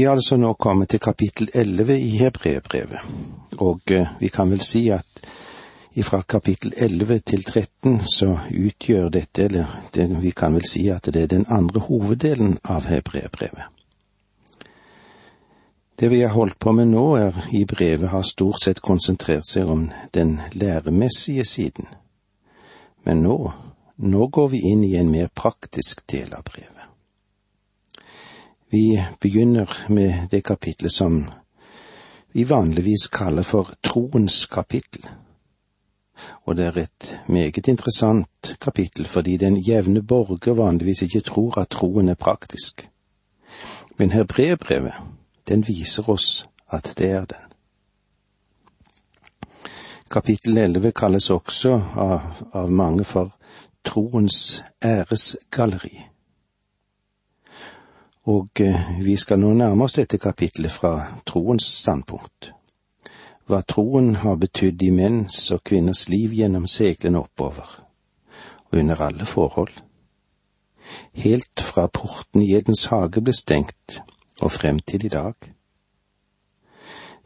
Vi er altså nå kommet til kapittel elleve i Hebreerbrevet, og eh, vi kan vel si at fra kapittel elleve til 13 så utgjør dette, eller det, vi kan vel si at det er den andre hoveddelen av Hebreerbrevet. Det vi har holdt på med nå er i brevet har stort sett konsentrert seg om den læremessige siden. Men nå, nå går vi inn i en mer praktisk del av brevet. Vi begynner med det kapitlet som vi vanligvis kaller for troens kapittel. Og det er et meget interessant kapittel fordi den jevne borger vanligvis ikke tror at troen er praktisk. Men hebreerbrevet, den viser oss at det er den. Kapittel elleve kalles også av, av mange for troens æresgalleri. Og eh, vi skal nå nærme oss dette kapitlet fra troens standpunkt. Hva troen har betydd i menns og kvinners liv gjennom seglene oppover, og under alle forhold. Helt fra porten i Edens hage ble stengt og frem til i dag.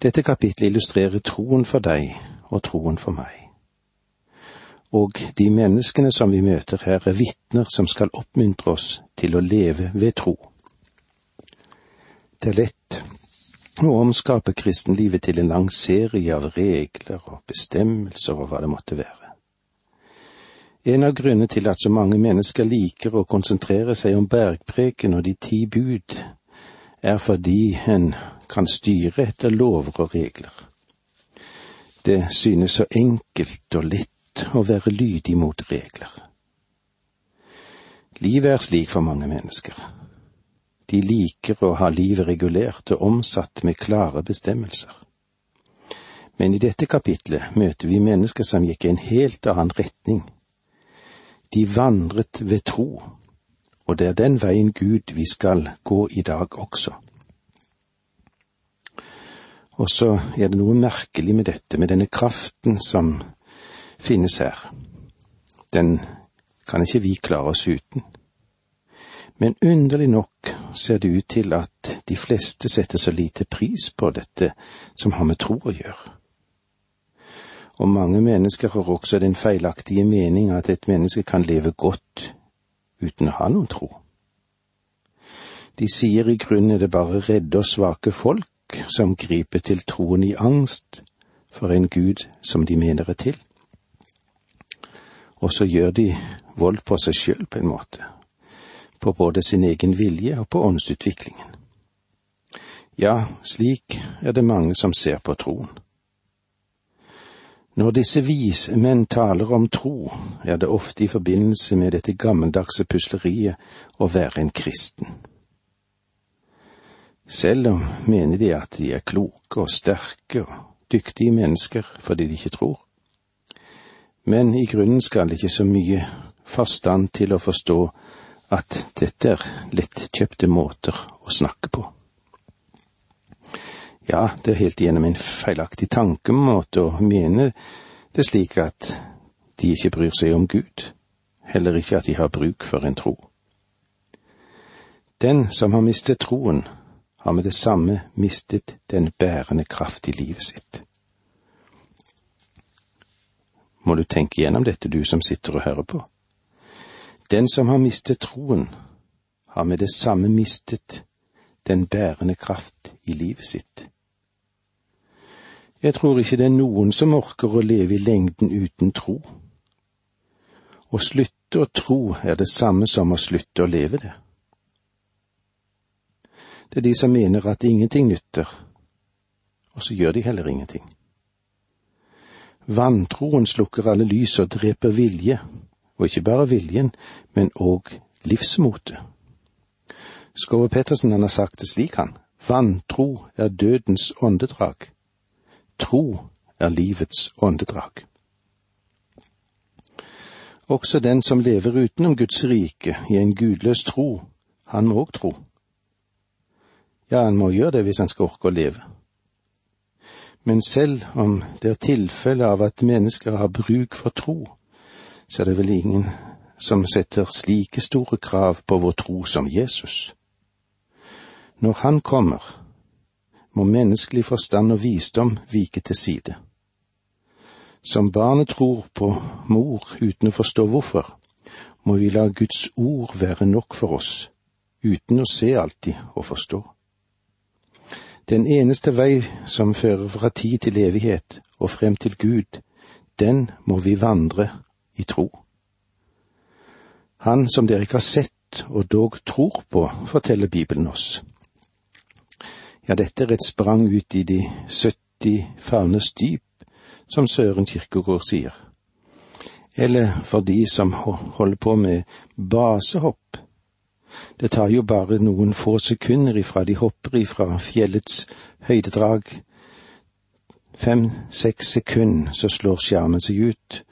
Dette kapitlet illustrerer troen for deg og troen for meg. Og de menneskene som vi møter her, er vitner som skal oppmuntre oss til å leve ved tro. Er lett å omskape kristenlivet til en lang serie av regler og bestemmelser og hva det måtte være. En av grunnene til at så mange mennesker liker å konsentrere seg om bergpreken og de ti bud, er fordi en kan styre etter lover og regler. Det synes så enkelt og lett å være lydig mot regler. Livet er slik for mange mennesker de liker å ha livet regulert og omsatt med klare bestemmelser. Men i dette kapitlet møter vi mennesker som gikk i en helt annen retning. De vandret ved tro, og det er den veien Gud vi skal gå i dag også. Og så er det noe merkelig med dette, med denne kraften som finnes her. Den kan ikke vi klare oss uten. Men underlig nok ser det ut til at de fleste setter så lite pris på dette som har med tro å gjøre. Og mange mennesker har også den feilaktige mening at et menneske kan leve godt uten å ha noen tro. De sier i grunnen er det bare redde og svake folk som griper til troen i angst for en gud som de mener er til. Og så gjør de vold på seg sjøl på en måte på både sin egen vilje og på åndsutviklingen. Ja, slik er det mange som ser på troen. Når disse vismenn taler om tro, er det ofte i forbindelse med dette gammeldagse pusleriet å være en kristen. Selv om mener de at de er kloke og sterke og dyktige mennesker fordi de ikke tror. Men i grunnen skal det ikke så mye forstand til å forstå at dette er lettkjøpte måter å snakke på. Ja, det er helt igjennom en feilaktig tankemåte å mene det slik at de ikke bryr seg om Gud, heller ikke at de har bruk for en tro. Den som har mistet troen, har med det samme mistet den bærende kraft i livet sitt. Må du tenke gjennom dette, du som sitter og hører på. Den som har mistet troen, har med det samme mistet den bærende kraft i livet sitt. Jeg tror ikke det er noen som orker å leve i lengden uten tro. Å slutte å tro er det samme som å slutte å leve det. Det er de som mener at ingenting nytter, og så gjør de heller ingenting. Vantroen slukker alle lys og dreper vilje og ikke bare viljen, men òg livsmotet. Skove Pettersen han har sagt det slik, han. Vantro er dødens åndedrag. Tro er livets åndedrag. Også den som lever utenom Guds rike, i en gudløs tro, han må òg tro. Ja, han må gjøre det hvis han skal orke å leve. Men selv om det er tilfelle av at mennesker har bruk for tro, så er det vel ingen som setter slike store krav på vår tro som Jesus. Når Han kommer, må menneskelig forstand og visdom vike til side. Som barnet tror på mor uten å forstå hvorfor, må vi la Guds ord være nok for oss, uten å se alltid og forstå. Den eneste vei som fører fra tid til evighet og frem til Gud, den må vi vandre i tro. Han som dere ikke har sett og dog tror på, forteller Bibelen oss. Ja, dette er et sprang ut i de 70 favners dyp, som Søren Kirkegård sier. Eller for de som holder på med basehopp. Det tar jo bare noen få sekunder ifra de hopper ifra fjellets høydedrag. Fem-seks sekunder, så slår skjermen seg ut,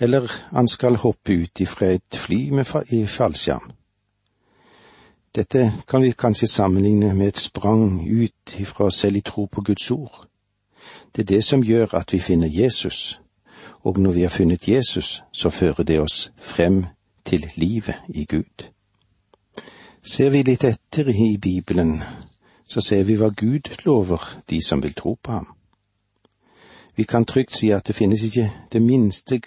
eller han skal hoppe ut ifra et fly med fallskjerm. Dette kan vi kanskje sammenligne med et sprang ut ifra selv i tro på Guds ord. Det er det som gjør at vi finner Jesus, og når vi har funnet Jesus, så fører det oss frem til livet i Gud. Ser vi litt etter i Bibelen, så ser vi hva Gud lover de som vil tro på ham. Vi kan trygt si at det finnes ikke det minste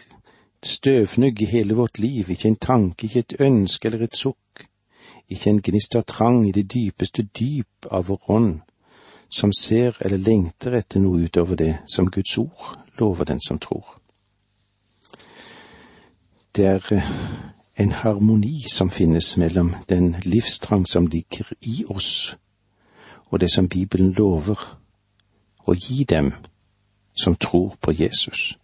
støvnugg hele vårt liv, ikke en tanke, ikke et ønske eller et sukk, ikke en gnist av trang i det dypeste dyp av vår ånd, som ser eller lengter etter noe utover det som Guds ord lover den som tror. Det er eh, en harmoni som finnes mellom den livstrang som ligger i oss, og det som Bibelen lover å gi dem som tror på Jesus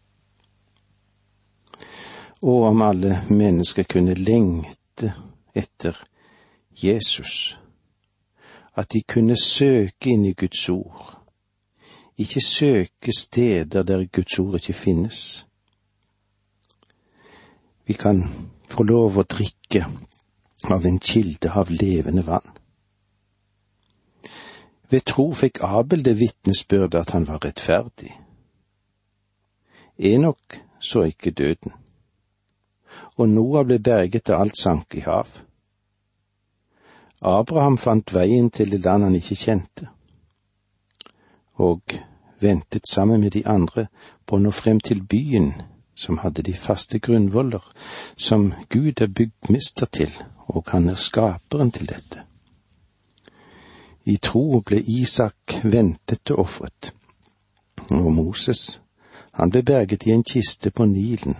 og om alle mennesker kunne lengte etter Jesus, at de kunne søke inn i Guds ord, ikke søke steder der Guds ord ikke finnes. Vi kan få lov å drikke av en kilde av levende vann. Ved tro fikk Abel det vitnesbyrdet at han var rettferdig. Enok så ikke døden og Noah ble berget da alt sank i hav. Abraham fant veien til det land han ikke kjente, og ventet sammen med de andre på å nå frem til byen som hadde de faste grunnvoller, som Gud er byggmester til, og han er skaperen til dette. I tro ble Isak ventet og ofret, og Moses, han ble berget i en kiste på Nilen,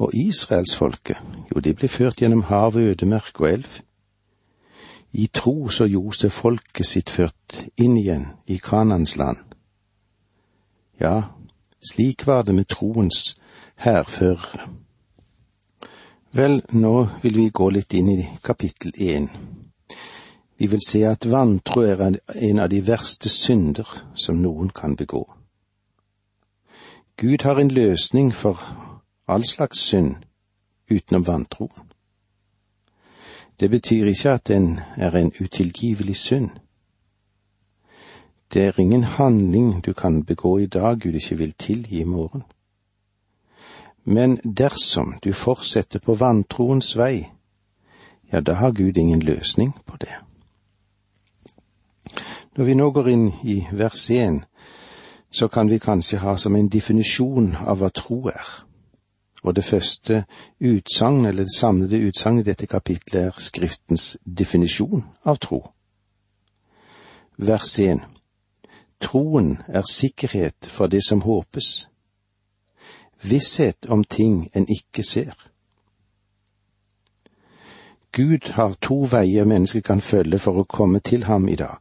og israelsfolket, jo, de ble ført gjennom hav, ødemark og elv. I tro så Josef folket sitt ført inn igjen i Kanans land. Ja, slik var det med troens hærførere. Vel, nå vil vi gå litt inn i kapittel én. Vi vil se at vantro er en av de verste synder som noen kan begå. Gud har en løsning for all slags synd utenom vantroen. Det betyr ikke at den er en utilgivelig synd. Det er ingen handling du kan begå i dag Gud ikke vil tilgi i morgen. Men dersom du fortsetter på vantroens vei, ja, da har Gud ingen løsning på det. Når vi nå går inn i vers én, så kan vi kanskje ha som en definisjon av hva tro er og det første utsagn, eller det samlede utsagn i dette kapitlet, er Skriftens definisjon av tro. Vers 1. Troen er sikkerhet for det som håpes, visshet om ting en ikke ser. Gud har to veier mennesket kan følge for å komme til ham i dag.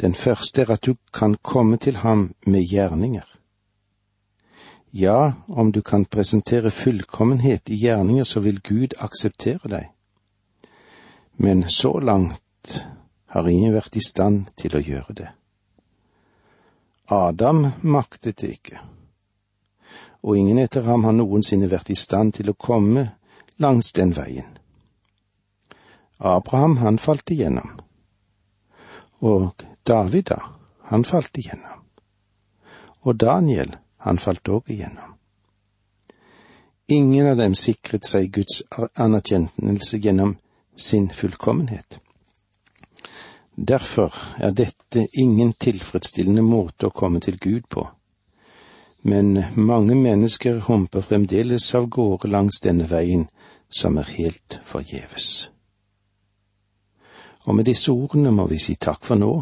Den første er at du kan komme til ham med gjerninger. Ja, om du kan presentere fullkommenhet i gjerninger, så vil Gud akseptere deg. Men så langt har ingen vært i stand til å gjøre det. Adam maktet det ikke, og ingen etter ham har noensinne vært i stand til å komme langs den veien. Abraham, han falt igjennom. Og David, da, han falt igjennom. Og Daniel, han falt òg igjennom. Ingen av dem sikret seg Guds anerkjennelse gjennom sin fullkommenhet. Derfor er dette ingen tilfredsstillende måte å komme til Gud på, men mange mennesker humper fremdeles av gårde langs denne veien som er helt forgjeves. Og med disse ordene må vi si takk for nå,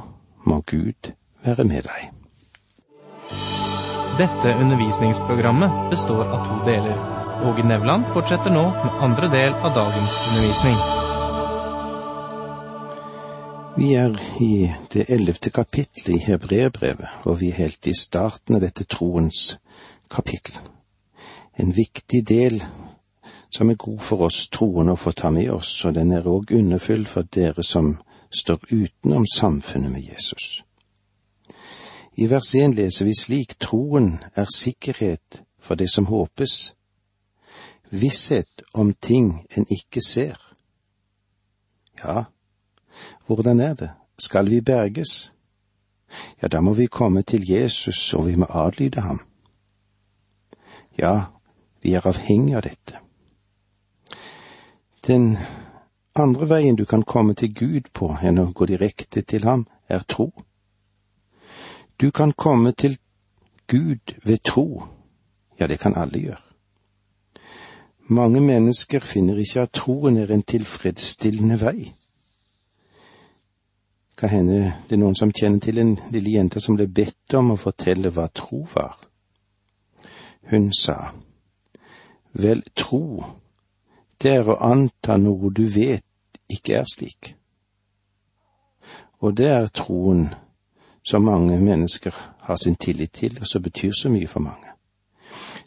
må Gud være med deg. Dette undervisningsprogrammet består av to deler. Åge Nevland fortsetter nå med andre del av dagens undervisning. Vi er i det ellevte kapittelet i Hebreerbrevet, og vi er helt i starten av dette troens kapittel. En viktig del som er god for oss troende å få ta med oss, og den er òg underfull for dere som står utenom samfunnet med Jesus. I vers 1 leser vi slik troen er sikkerhet for det som håpes, visshet om ting en ikke ser. Ja, hvordan er det, skal vi berges? Ja, da må vi komme til Jesus, og vi må adlyde ham. Ja, vi er avhengig av dette. Den andre veien du kan komme til Gud på enn å gå direkte til ham, er tro. Du kan komme til Gud ved tro. Ja, det kan alle gjøre. Mange mennesker finner ikke at troen er en tilfredsstillende vei. Kan hende det er noen som kjenner til en lille jente som ble bedt om å fortelle hva tro var. Hun sa, Vel, tro det er å anta noe du vet ikke er slik. Og det er troen som mange mennesker har sin tillit til, og som betyr så mye for mange.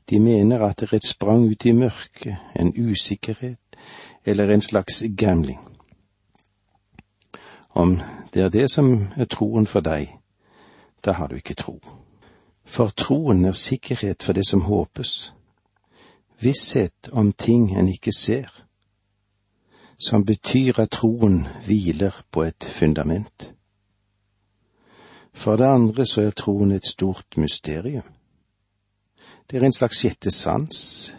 De mener at det er et sprang ut i mørket, en usikkerhet eller en slags gambling. Om det er det som er troen for deg, da har du ikke tro. For troen er sikkerhet for det som håpes, visshet om ting en ikke ser, som betyr at troen hviler på et fundament. For det andre så er troen et stort mysterium. Det er en slags sjette sans,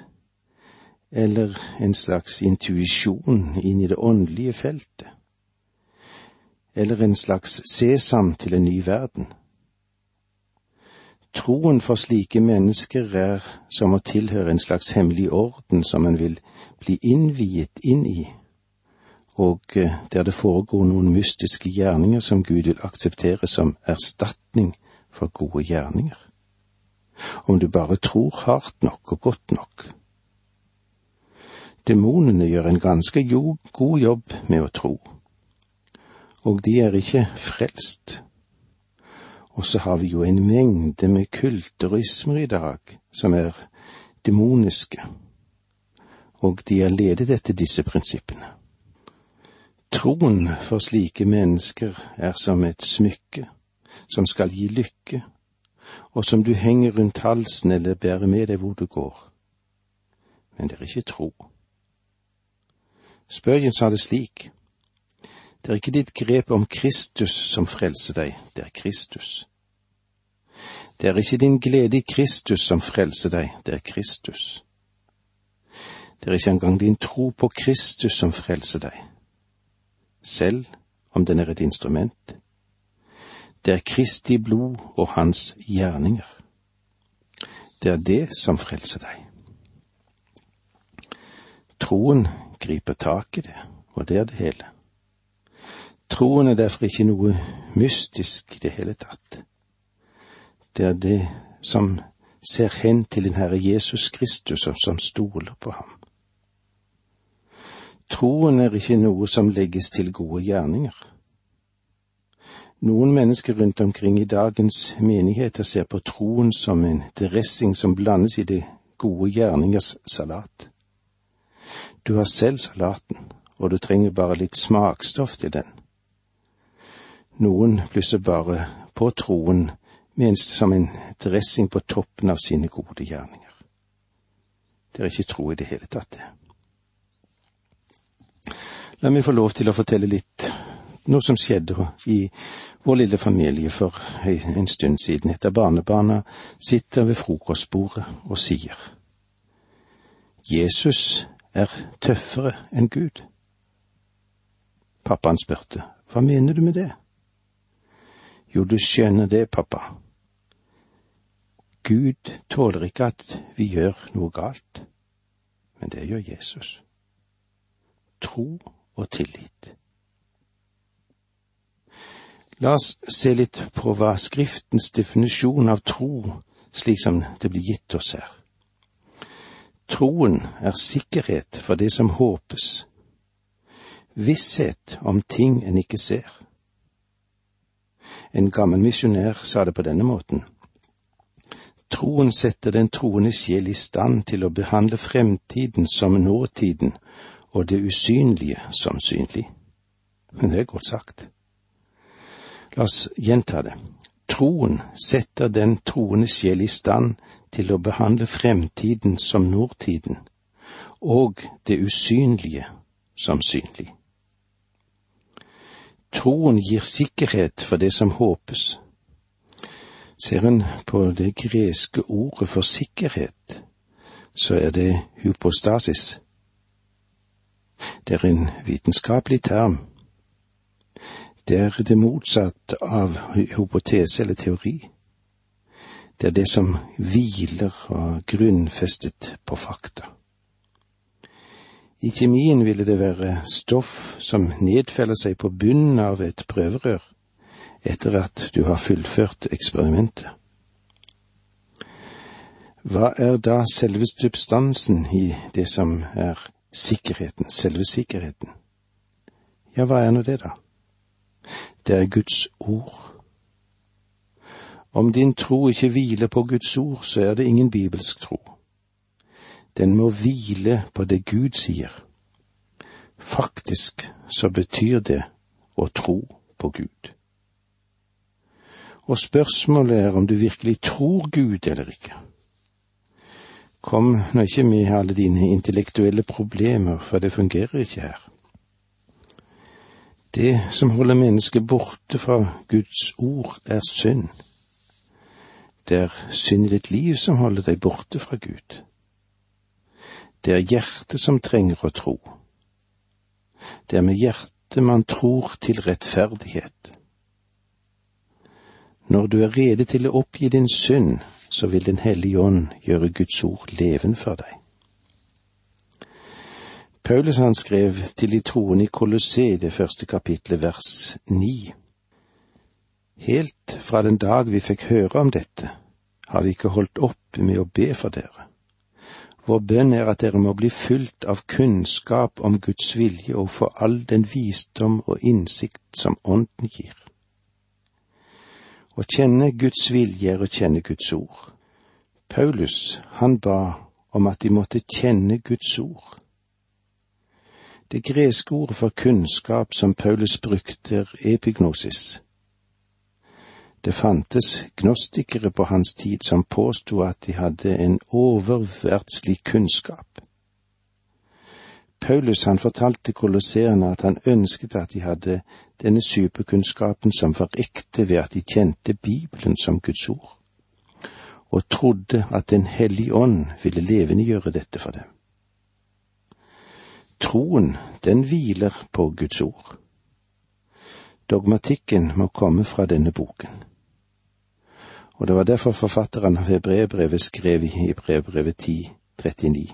eller en slags intuisjon inn i det åndelige feltet, eller en slags sesam til en ny verden. Troen for slike mennesker er som å tilhøre en slags hemmelig orden som en vil bli innviet inn i, og eh, der det foregår noen mystiske gjerninger som Gud vil akseptere som erstatning for gode gjerninger. Om du bare tror hardt nok og godt nok. Demonene gjør en ganske god jobb med å tro, og de er ikke frelst og så har vi jo en mengde med kulturismer i dag som er demoniske, og de er ledet etter disse prinsippene. Troen for slike mennesker er som et smykke som skal gi lykke, og som du henger rundt halsen eller bærer med deg hvor du går. Men det er ikke tro. Spørjen sa det slik. Det er ikke ditt grep om Kristus som frelser deg, det er Kristus. Det er ikke din glede i Kristus som frelser deg, det er Kristus. Det er ikke engang din tro på Kristus som frelser deg, selv om den er et instrument. Det er Kristi blod og hans gjerninger. Det er det som frelser deg. Troen griper tak i det, og det er det hele. Troen er derfor ikke noe mystisk i det hele tatt. Det er det som ser hen til den Herre Jesus Kristus og som stoler på ham. Troen er ikke noe som legges til gode gjerninger. Noen mennesker rundt omkring i dagens menigheter ser på troen som en dressing som blandes i de gode gjerningers salat. Du har selv salaten, og du trenger bare litt smakstoff til den. Noen plusser bare på troen mens som en dressing på toppen av sine gode gjerninger. Det er ikke tro i det hele tatt, det. La meg få lov til å fortelle litt noe som skjedde i vår lille familie for en stund siden. Et av barnebarna sitter ved frokostbordet og sier Jesus er tøffere enn Gud. Pappaen spurte hva mener du med det? Jo, du skjønner det, pappa. Gud tåler ikke at vi gjør noe galt, men det gjør Jesus. Tro og tillit. La oss se litt på hva Skriftens definisjon av tro, slik som det blir gitt oss her. Troen er sikkerhet for det som håpes, visshet om ting en ikke ser. En gammel misjonær sa det på denne måten. Troen setter den troende sjel i stand til å behandle fremtiden som nåtiden og det usynlige som synlig. Men det er godt sagt. La oss gjenta det. Troen setter den troende sjel i stand til å behandle fremtiden som nåtiden, og det usynlige som synlig. Troen gir sikkerhet for det som håpes. Ser en på det greske ordet for sikkerhet, så er det hypostasis. Det er en vitenskapelig term det er det motsatte av hypotese eller teori. Det er det som hviler og grunnfestet på fakta. I kjemien ville det være stoff som nedfeller seg på bunnen av et prøverør etter at du har fullført eksperimentet. Hva er da selve substansen i det som er sikkerheten, selve sikkerheten? Ja, hva er nå det, da? det er Guds ord. Om din tro ikke hviler på Guds ord, så er det ingen bibelsk tro. Den må hvile på det Gud sier. Faktisk så betyr det å tro på Gud. Og spørsmålet er om du virkelig tror Gud eller ikke. Kom nå ikke med alle dine intellektuelle problemer, for det fungerer ikke her. Det som holder mennesket borte fra Guds ord, er synd. Det er synd i ditt liv som holder deg borte fra Gud. Det er hjertet som trenger å tro. Det er med hjertet man tror til rettferdighet. Når du er rede til å oppgi din synd, så vil Den hellige ånd gjøre Guds ord leven for deg. Paulus han skrev til de troende i Kolosseum det første kapitlet vers ni. Helt fra den dag vi fikk høre om dette, har vi ikke holdt opp med å be for dere. Vår bønn er at dere må bli fylt av kunnskap om Guds vilje og få all den visdom og innsikt som Ånden gir. Å kjenne Guds vilje er å kjenne Guds ord. Paulus, han ba om at de måtte kjenne Guds ord. Det greske ordet for kunnskap som Paulus brukte, er epignosis. Det fantes gnostikere på hans tid som påsto at de hadde en oververdslig kunnskap. Paulus han fortalte kolosserende at han ønsket at de hadde denne superkunnskapen som var ekte ved at de kjente Bibelen som Guds ord, og trodde at Den hellige ånd ville levendegjøre dette for dem. Troen, den hviler på Guds ord. Dogmatikken må komme fra denne boken. Og det var derfor forfatteren av Hebreerbrevet skrev i Hebreerbrevet 10.39.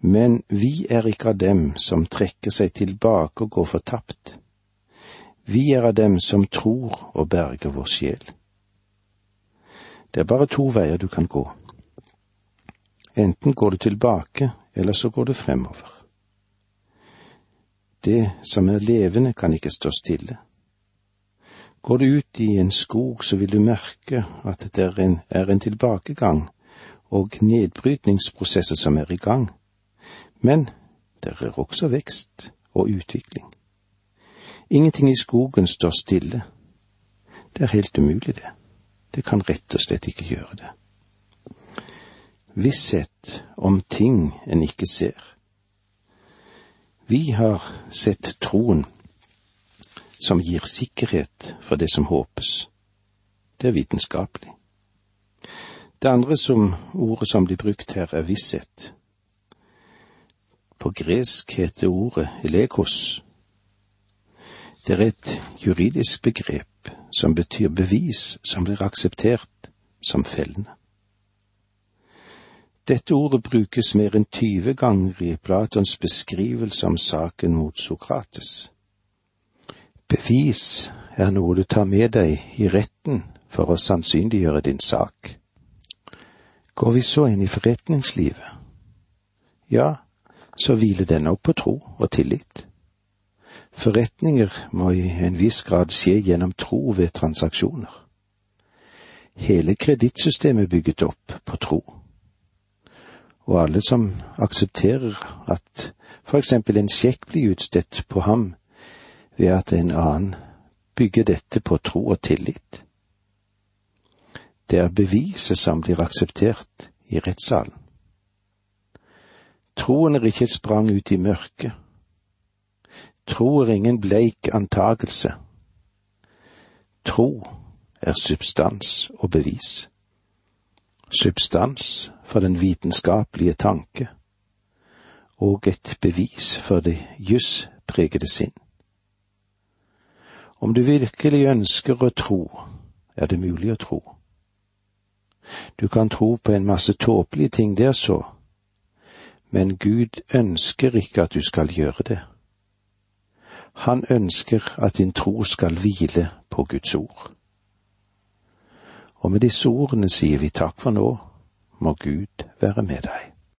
Men vi er ikke av dem som trekker seg tilbake og går fortapt. Vi er av dem som tror og berger vår sjel. Det er bare to veier du kan gå. Enten går du tilbake, eller så går du fremover. Det som er levende, kan ikke stå stille. Går du ut i en skog, så vil du merke at det er en, er en tilbakegang og nedbrytningsprosesser som er i gang. Men det er også vekst og utvikling. Ingenting i skogen står stille. Det er helt umulig, det. Det kan rett og slett ikke gjøre det. Visshet om ting en ikke ser vi har sett troen som gir sikkerhet for det som håpes. Det er vitenskapelig. Det andre som ordet som blir brukt her, er visshet. På gresk heter ordet elekos. Det er et juridisk begrep som betyr bevis som blir akseptert som fellende. Dette ordet brukes mer enn tyve ganger i Platons beskrivelse om saken mot Sokrates. Bevis er noe du tar med deg i retten for å sannsynliggjøre din sak. Går vi så inn i forretningslivet? Ja, så hviler denne opp på tro og tillit. Forretninger må i en viss grad skje gjennom tro ved transaksjoner. Hele kredittsystemet bygget opp på tro. Og alle som aksepterer at for eksempel en sjekk blir utstedt på ham ved at en annen bygger dette på tro og tillit. Det er beviset som blir akseptert i rettssalen. Troen er ikke et sprang ut i mørket. Tro er ingen bleik antagelse. Tro er substans og bevis. Substans for den vitenskapelige tanke, og et bevis for det jusspregede sinn. Om du virkelig ønsker å tro, er det mulig å tro. Du kan tro på en masse tåpelige ting der så, men Gud ønsker ikke at du skal gjøre det. Han ønsker at din tro skal hvile på Guds ord. Og med disse ordene sier vi takk for nå, må Gud være med deg.